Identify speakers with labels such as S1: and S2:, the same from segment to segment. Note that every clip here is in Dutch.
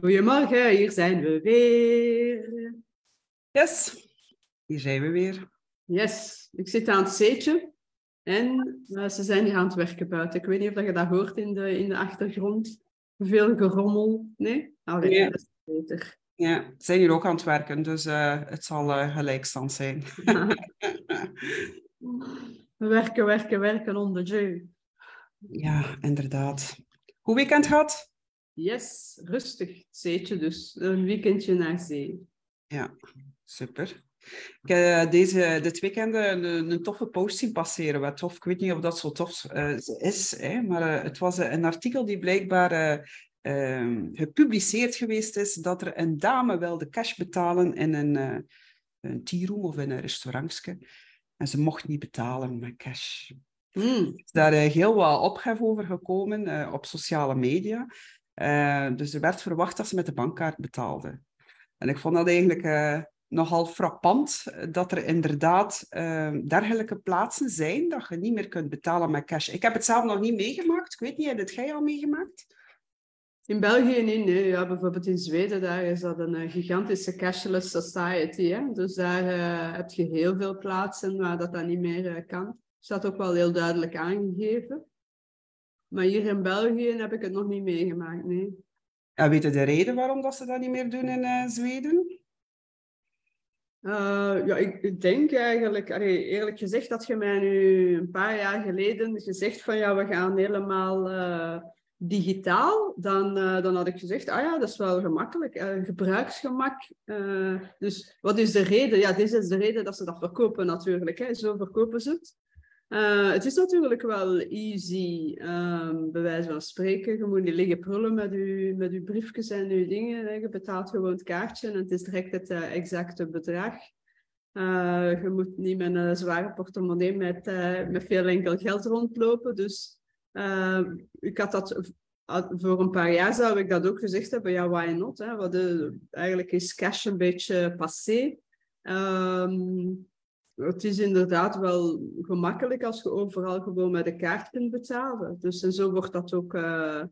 S1: Goedemorgen, hier zijn we weer.
S2: Yes, hier zijn we weer.
S1: Yes, ik zit aan het zeetje en uh, ze zijn hier aan het werken buiten. Ik weet niet of je dat hoort in de, in de achtergrond. Veel gerommel. Nee? Allee,
S2: Ja.
S1: dat is beter.
S2: Ja, ze zijn hier ook aan het werken, dus eh, het zal eh, gelijkstand zijn.
S1: werken, werken, werken onder zee.
S2: ja, inderdaad. Goed weekend gehad?
S1: Yes, rustig. Zeetje dus. Een weekendje naar zee.
S2: Ja, super. Ik heb eh, deze, dit weekend een, een toffe post zien passeren. Wat tof, ik weet niet of dat zo tof eh, is, hè, maar eh, het was eh, een artikel die blijkbaar eh, ehm, gepubliceerd geweest is dat er een dame wilde cash betalen in een, eh een tea room of in een restaurantje. En ze mocht niet betalen met cash.
S1: Mm.
S2: Er is daar eh, heel wat ophef over gekomen eh, op sociale media. Eh, dus er werd verwacht dat ze met de bankkaart betaalde. En ik vond dat eigenlijk eh, nogal frappant eh, dat er inderdaad dergelijke plaatsen zijn dat je niet meer kunt betalen met cash. Ik heb het zelf nog niet meegemaakt. Ik weet niet, heb jij al meegemaakt?
S1: In België niet, nee. Ja, bijvoorbeeld in Zweden, daar is dat een gigantische cashless society. Hè? Dus daar heb je heel veel plaatsen waar dat, dat niet meer kan. Staat ook wel heel duidelijk aangegeven. Maar hier in België heb ik het nog niet meegemaakt, nee.
S2: En weet je de reden waarom dat ze dat niet meer doen in eh, Zweden?
S1: Eh, ja, ik denk eigenlijk, allee, eerlijk gezegd, dat je mij nu een paar jaar geleden gezegd van ja, we gaan helemaal eh, digitaal, dan, eh, dan had ik gezegd, ah ja, dat is wel gemakkelijk, gebruiksgemak. Dus wat is de reden? Ja, dit is de reden dat ze dat verkopen natuurlijk, hè. zo verkopen ze het. Eh, het is natuurlijk wel easy, ehm, bij wijze van spreken. Je moet niet liggen prullen met je, met uw briefjes en je dingen. hè. Je betaalt gewoon het kaartje en het is direct het eh, exacte bedrag. Eh, je moet niet met een zware portemonnee met, met veel enkel geld rondlopen. Dus eh, ik had dat voor een paar jaar zou ik dat ook gezegd hebben. Ja, why not? Hè? Eigenlijk is cash een beetje passé. Ehm, het is inderdaad wel gemakkelijk als je overal gewoon met de kaart kunt betalen. Dus en zo wordt dat ook eh,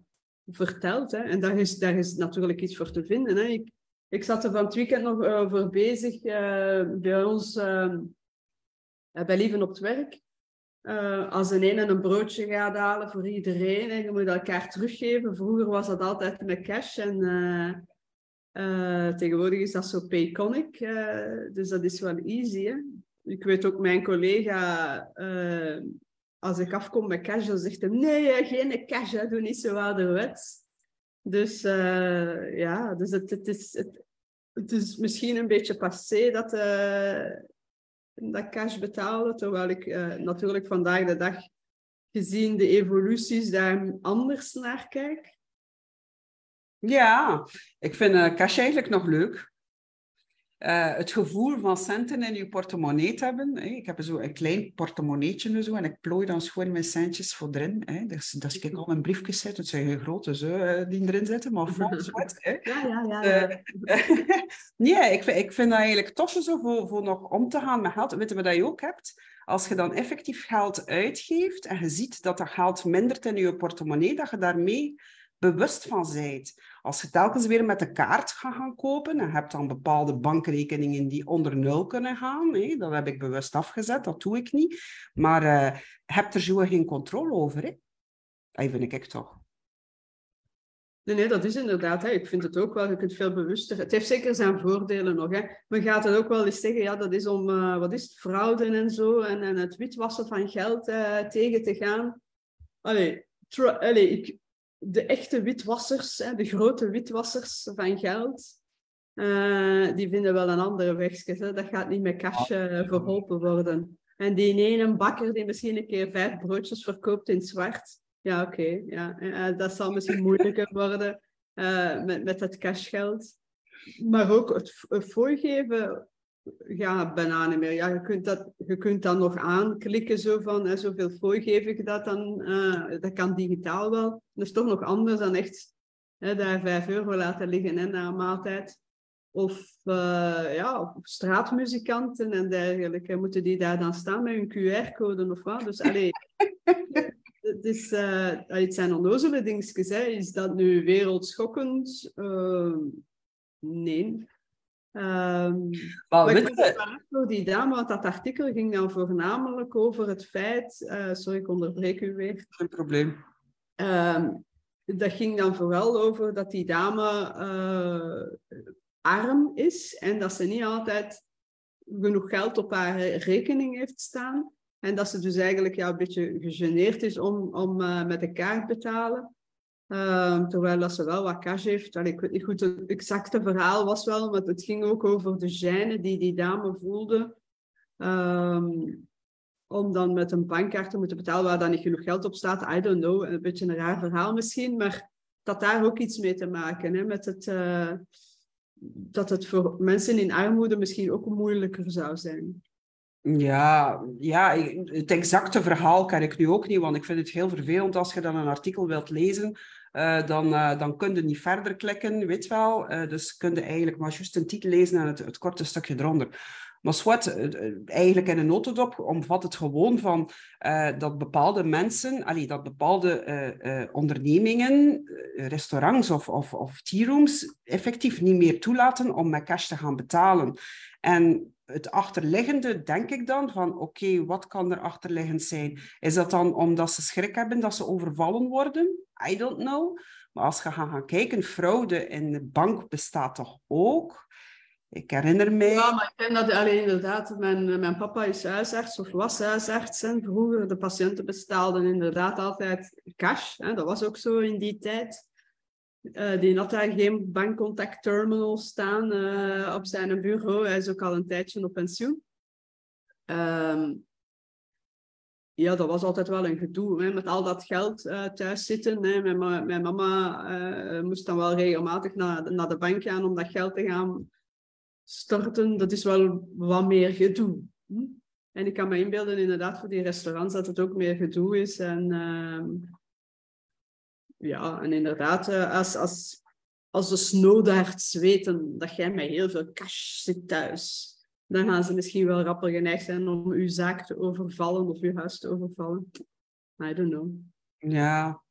S1: verteld. Hè? En daar is, daar is natuurlijk iets voor te vinden. Hè? Ik, ik zat er van het weekend nog over bezig eh, bij ons, eh, bij Lieven op het werk. Eh, als een ene een broodje gaat halen voor iedereen en je moet elkaar teruggeven. Vroeger was dat altijd met cash en eh, eh, tegenwoordig is dat zo Payconic. eh, dus dat is wel easy. Hè? Ik weet ook mijn collega, eh, als ik afkom met cash, dan zegt hij nee, geen cash, hè, doe niet zo ouderwets. Dus eh, ja, dus het, het, is, het, het is misschien een beetje passé dat, eh, dat cash betalen, terwijl ik natuurlijk vandaag de dag, gezien de evoluties, daar anders naar kijk.
S2: Ja, ik vind cash eigenlijk nog leuk. Eh, het gevoel van centen in je portemonnee te hebben. Hè. Ik heb zo een klein portemonneetje zo, en ik plooi dan gewoon mijn centjes voor erin. Hè. Dus, dus ik al mijn briefjes zit, het zijn geen grote zo, eh, die erin zitten, maar vol zwart. Hè.
S1: Ja, ja, ja.
S2: Eh, nee, ik vind, ik vind dat eigenlijk tof zo voor, voor nog om te gaan met geld. Weet je wat je ook hebt? Als je dan effectief geld uitgeeft en je ziet dat dat geld mindert in je portemonnee, dat je daarmee bewust van bent. Als je telkens weer met de kaart gaat gaan kopen en hebt dan bepaalde bankrekeningen die onder nul kunnen gaan, hè, dat heb ik bewust afgezet, dat doe ik niet. Maar eh heb er zo geen controle over. Hè? Dat vind ik toch.
S1: Nee, nee, dat is inderdaad. Hè. Ik vind het ook wel. Je kunt veel bewuster. Het heeft zeker zijn voordelen nog. Hè. Men gaat het ook wel eens zeggen. Ja, dat is om eh, wat is fraude en zo. En, en het witwassen van geld eh, tegen te gaan. Allee, allee ik, de echte witwassers, hè, de grote witwassers van geld. eh, die vinden wel een andere. Hè. Dat gaat niet met cash eh, verholpen worden. En die ene bakker die misschien een keer vijf broodjes verkoopt in zwart. Ja, oké. ja. Eh, dat zal misschien moeilijker worden met, met het cashgeld. Maar ook het voorgeven ja, bijna niet meer. Ja, je, kunt dat, je kunt dan nog aanklikken zo van hè, zoveel fooi geef ik dat dan. eh, dat kan digitaal wel. Dat is toch nog anders dan echt hè, daar 5 euro laten liggen hè, na een maaltijd. Of, eh, ja, of straatmuzikanten en dergelijke. Moeten die daar dan staan met hun QR-code of wat? Dus allee, het is, uh, het zijn onnozele dingetjes. Hè. Is dat nu wereldschokkend? Uh, nee. Um, maar ik vind voor die dame, want dat artikel ging dan voornamelijk over het feit... Uh, sorry, ik onderbreek u weer.
S2: Geen probleem.
S1: Um, dat ging dan vooral over dat die dame arm is en dat ze niet altijd genoeg geld op haar rekening heeft staan. En dat ze dus eigenlijk ja, een beetje gegeneerd is om, om uh, met de kaart te betalen. Uh, terwijl dat ze wel wat cash heeft. Allee, ik weet niet goed, het exacte verhaal was wel, maar het ging ook over de gêne die die dame voelde. Um, om dan met een bankkaart te moeten betalen waar dan niet genoeg geld op staat. I don't know, een beetje een raar verhaal misschien, maar dat daar ook iets mee te maken. Hè, met het, uh, dat het voor mensen in armoede misschien ook moeilijker zou zijn.
S2: Ja, ja, het exacte verhaal kan ik nu ook niet, want ik vind het heel vervelend als je dan een artikel wilt lezen, uh, dan, uh, dan kun je niet verder klikken, weet wel. Uh, dus kun je eigenlijk maar juist een titel lezen en het, het korte stukje eronder. Maar zwart, eigenlijk in een notendop omvat het gewoon van dat bepaalde mensen, allee, dat bepaalde ondernemingen, restaurants of, of, of tea rooms effectief niet meer toelaten om met cash te gaan betalen. En het achterliggende, denk ik dan, van oké, wat kan er achterliggend zijn? Is dat dan omdat ze schrik hebben dat ze overvallen worden? I don't know. Maar als je gaat gaan kijken, fraude in de bank bestaat toch ook? Ik herinner mij...
S1: Ja, maar ik denk dat alleen inderdaad... Mijn, mijn papa is huisarts of was huisarts. En vroeger, de patiënten bestaalden inderdaad altijd cash. Hè? Dat was ook zo in die tijd. Uh, die had daar geen bankcontact terminal staan uh, op zijn bureau. Hij is ook al een tijdje op pensioen. Um, ja, dat was altijd wel een gedoe. Hè, met al dat geld uh, thuis zitten. Hè. Mijn, mijn mama moest dan wel regelmatig naar, naar de bank gaan om dat geld te gaan storten. Dat is wel wat meer gedoe. Hm? En ik kan me inbeelden inderdaad voor die restaurants dat het ook meer gedoe is. En ehm, ja, en inderdaad, eh, als, als, als de snowdarts weten dat jij met heel veel cash zit thuis, dan gaan ze misschien wel rapper geneigd zijn om uw zaak te overvallen of uw huis te overvallen. I don't know.
S2: Ja.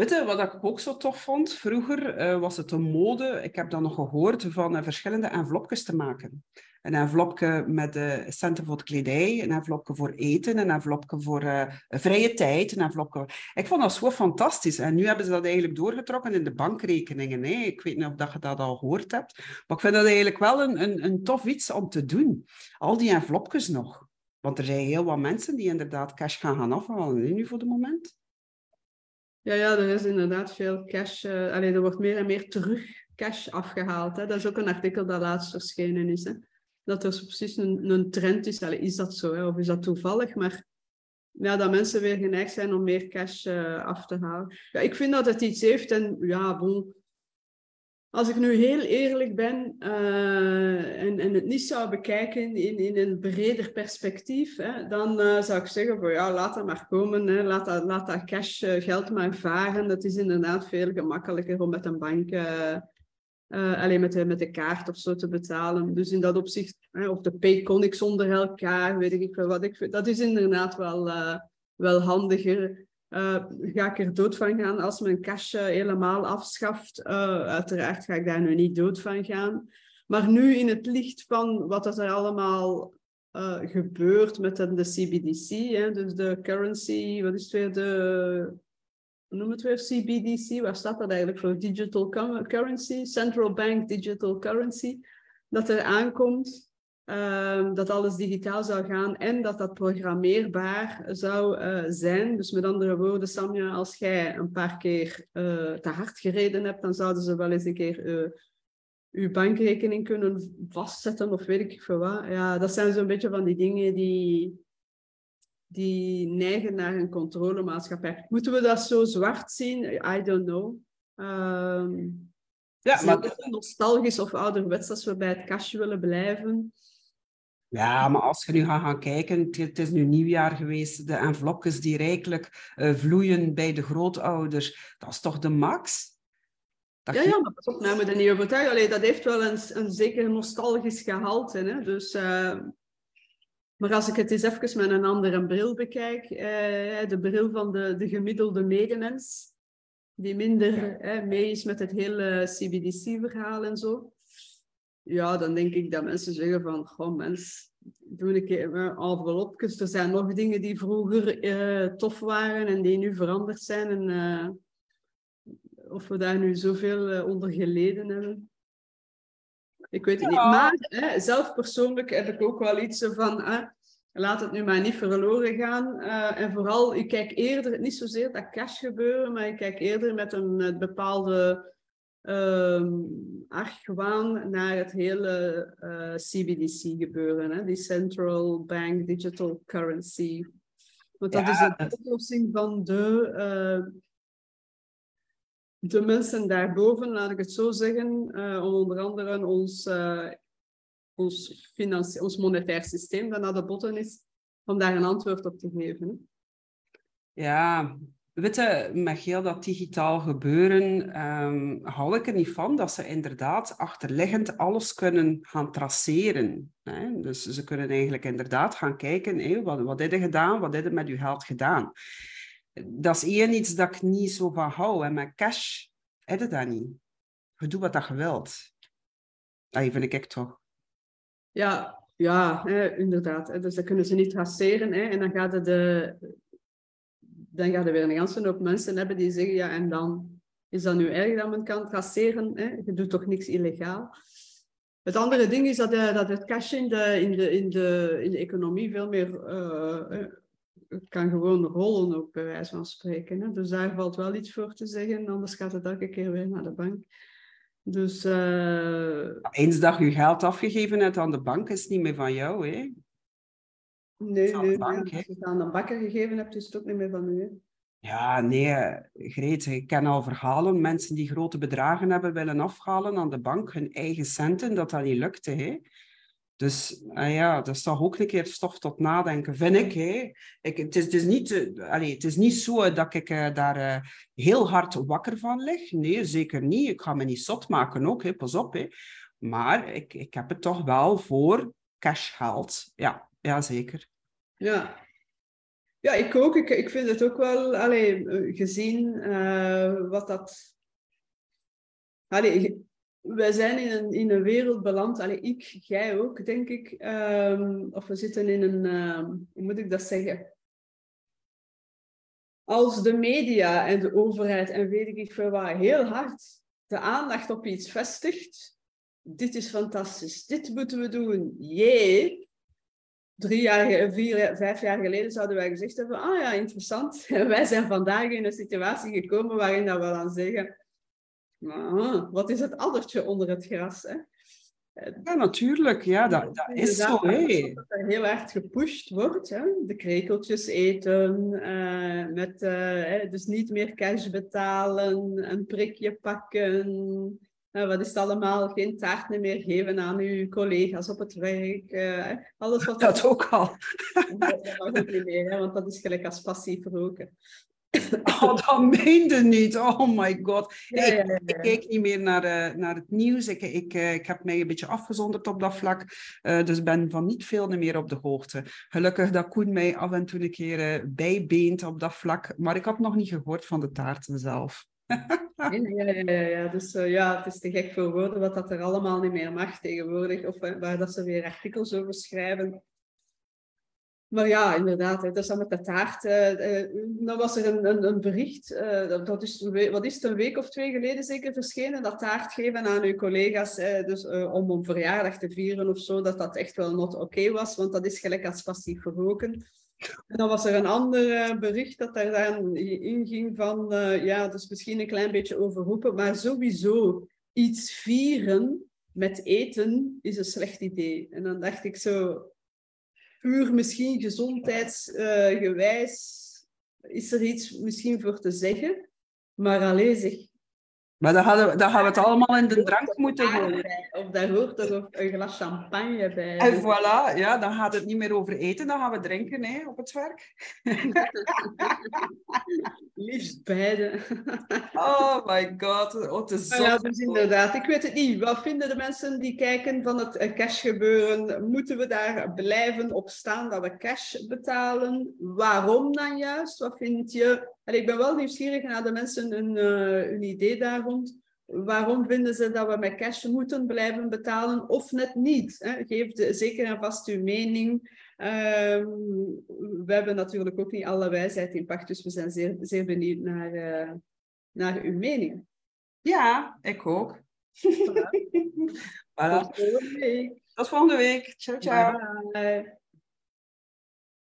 S2: Weet wat ik ook zo tof vond? Vroeger uh, was het een mode, ik heb dat nog gehoord, van uh, verschillende envelopjes te maken een envelopje met uh, centen voor de kledij, een envelopje voor eten, een envelopje voor vrije tijd, een envelopje... Ik vond dat zo fantastisch. En nu hebben ze dat eigenlijk doorgetrokken in de bankrekeningen. Hè. Ik weet niet of dat je dat al gehoord hebt. Maar ik vind dat eigenlijk wel een, een, een tof iets om te doen. Al die envelopjes nog. Want er zijn heel wat mensen die inderdaad cash gaan gaan afhalen nu voor het moment.
S1: Ja, ja, er is inderdaad veel cash. Uh, allee, er wordt meer en meer terug cash afgehaald. Hè. Dat is ook een artikel dat laatst verschenen is. Hè dat er precies een, een trend is. Allee, is dat zo, hè? of is dat toevallig? Maar ja, dat mensen weer geneigd zijn om meer cash uh, af te halen. Ja, ik vind dat het iets heeft en ja, bon. Als ik nu heel eerlijk ben uh, en, en het niet zou bekijken in, in een breder perspectief, hè, dan uh, zou ik zeggen van ja, laat dat maar komen. Hè. Laat, dat, laat cash geld maar varen. Dat is inderdaad veel gemakkelijker om met een bank alleen met de, met de kaart of zo te betalen. Dus in dat opzicht, hè, of de Payconics onder elkaar, weet ik veel wat ik vind. Dat is inderdaad wel, wel handiger. Uh, ga ik er dood van gaan als mijn cash helemaal afschaft? uiteraard ga ik daar nu niet dood van gaan. Maar nu in het licht van wat er allemaal gebeurt met de, de CBDC, hè, dus de currency, wat is het weer, de noem het weer CBDC, waar staat dat eigenlijk voor? Digital Currency, Central Bank Digital Currency, dat er aankomt, uh, dat alles digitaal zou gaan en dat dat programmeerbaar zou uh, zijn. Dus met andere woorden, Samja, als jij een paar keer uh, te hard gereden hebt, dan zouden ze wel eens een keer uh, uw bankrekening kunnen vastzetten of weet ik veel wat. Ja, dat zijn zo'n beetje van die dingen die die neigen naar een controlemaatschappij. Moeten we dat zo zwart zien? I don't know. Um, ja, maar... nostalgisch of ouderwets als we bij het kastje willen blijven.
S2: Ja, maar als je nu gaat gaan kijken, het is nu nieuwjaar geweest, de envelopjes die rijkelijk uh, vloeien bij de grootouders, dat is toch de max?
S1: Dat ja, ja, maar pas op, nou je niet overtuigen. Allee, dat heeft wel een, een zeker nostalgisch gehalte. Hè? Dus uh, Maar als ik het eens even met een andere bril bekijk, eh, de bril van de, de gemiddelde medemens, die minder eh, mee is met het hele CBDC-verhaal en zo, ja, dan denk ik dat mensen zeggen van, goh mens, doe een keer envelopjes. Er zijn nog dingen die vroeger uh, tof waren en die nu veranderd zijn. En uh, of we daar nu zoveel onder geleden hebben. Ik weet het ja. niet. Maar hè, zelf persoonlijk heb ik ook wel iets van... laat het nu maar niet verloren gaan. en vooral, ik kijk eerder, niet zozeer dat cash gebeuren, maar ik kijk eerder met een bepaalde um, argwaan naar het hele uh, CBDC gebeuren, hè? die Central Bank Digital Currency. Want dat ja. is de oplossing van de, uh, de mensen daarboven, laat ik het zo zeggen, uh, om onder andere ons, ons, ons monetair systeem dat naar de botten is, om daar een antwoord op te geven.
S2: Ja, Witte, met heel dat digitaal gebeuren um, hou ik er niet van dat ze inderdaad achterliggend alles kunnen gaan traceren. Hè? Dus ze kunnen eigenlijk inderdaad gaan kijken, hé, wat, wat heb gedaan, wat heb je met je geld gedaan. Dat is één iets dat ik niet zo van hou. En met cash heb je dat niet. Je wat je wilt. Dat vind ik toch.
S1: Ja, ja hè, inderdaad. Dus dat kunnen ze niet traceren. Hè? En dan gaat het de, dan ga je weer een ganse hoop mensen hebben die zeggen, ja, en dan is dat nu erg dat men kan traceren? Hè? Je doet toch niks illegaal? Het andere ding is dat, uh, dat het cash in de, in, de, in, de, in de economie veel meer uh, kan gewoon rollen, ook bij wijze van spreken. Hè? Dus daar valt wel iets voor te zeggen, anders gaat het elke keer weer naar de bank. Dus,
S2: Eens dat je geld afgegeven hebt aan de bank, is niet meer van jou. Hè?
S1: Nee, nee, bank, als je het aan een bakker gegeven hebt, is het ook niet meer van u. Hè?
S2: Ja, nee, Greet, ik ken al verhalen. Mensen die grote bedragen hebben willen afhalen aan de bank, hun eigen centen, dat dat niet lukte. Hè? Dus uh, ja, dat is toch ook een keer stof tot nadenken, vind ik. Hè? ik het, is, het, is niet, uh, allez, het is niet zo dat ik uh, daar heel hard wakker van lig. Nee, zeker niet. Ik ga me niet zot maken ook, hè? pas op. Hè? Maar ik, ik heb het toch wel voor cashgeld. Ja, ja, zeker.
S1: Ja. Ja, ik ook. Ik, ik vind het ook wel, allee, gezien uh, wat dat... Allee, wij zijn in een, in een wereld beland, ik, jij ook, denk ik. Um, of we zitten in een, uh, hoe moet ik dat zeggen? Als de media en de overheid en weet ik veel wat heel hard de aandacht op iets vestigt, dit is fantastisch, dit moeten we doen, jee, drie jaar, vier, vijf jaar geleden zouden wij gezegd hebben, ah ja, interessant. wij zijn vandaag in een situatie gekomen waarin dat we dan zeggen, ah, wat is het addertje onder het gras? Hè?
S2: Ja, natuurlijk. Ja, dat, dat is zo. Hey.
S1: Dat er heel erg gepusht wordt. Hè? De krekeltjes eten, uh, met, uh, dus niet meer cash betalen, een prikje pakken, nou, wat is het allemaal? Geen taart meer geven aan uw collega's op het werk. Uh, alles wat
S2: dat ook al.
S1: Dat mag ook niet meer, hè, want dat is gelijk als passief roken.
S2: Oh, dat meende niet. Oh my god. Ja, ja, ja, ik, kijk niet meer naar, uh, naar het nieuws. Ik, ik, uh, ik heb mij een beetje afgezonderd op dat vlak. Uh, dus ben van niet veel meer op de hoogte. Gelukkig dat Koen mij af en toe een keer bijbeent op dat vlak. Maar ik had nog niet gehoord van de taarten zelf.
S1: Ja, ja, ja, dus uh, ja, het is te gek voor woorden wat dat er allemaal niet meer mag tegenwoordig. Of uh, waar dat ze weer artikels over schrijven. Maar ja, inderdaad, dat is dan met de taart. Uh, dan was er een, een, een bericht, dat is, wat is het, een week of twee geleden zeker verschenen, dat taart geven aan uw collega's dus, om een verjaardag te vieren of zo, dat dat echt wel not oké was, want dat is gelijk als passief verroken. En dan was er een ander uh, bericht dat daar dan inging van, uh, ja, dus misschien een klein beetje overroepen, maar sowieso iets vieren met eten is een slecht idee. En dan dacht ik zo, puur misschien gezondheidsgewijs is er iets misschien voor te zeggen, maar alleen zeg,
S2: Maar dan hadden, we, dan hadden we het allemaal in de drank moeten gooien.
S1: Of daar hoort er ook een glas champagne bij.
S2: En voilà, ja, dan gaat het niet meer over eten, dan gaan we drinken hè, op het werk.
S1: Liefst beide.
S2: oh my god, oh, te
S1: zot. Ja, dus inderdaad, ik weet het niet. Wat vinden de mensen die kijken van het eh, cash gebeuren? Moeten we daar blijven op staan dat we cash betalen? Waarom dan juist? Wat vind je? En ik ben wel nieuwsgierig naar de mensen een, uh, een idee daar Waarom vinden ze dat we met cash moeten blijven betalen of net niet? Hè? Geef de, zeker en vast uw mening. Ehm, we hebben natuurlijk ook niet alle wijsheid in pacht, dus we zijn zeer, zeer benieuwd naar, uh, naar uw mening.
S2: Ja, ik ook.
S1: Voilà. voilà. Tot volgende week.
S2: Tot volgende week. Ciao, ciao.
S1: Bye.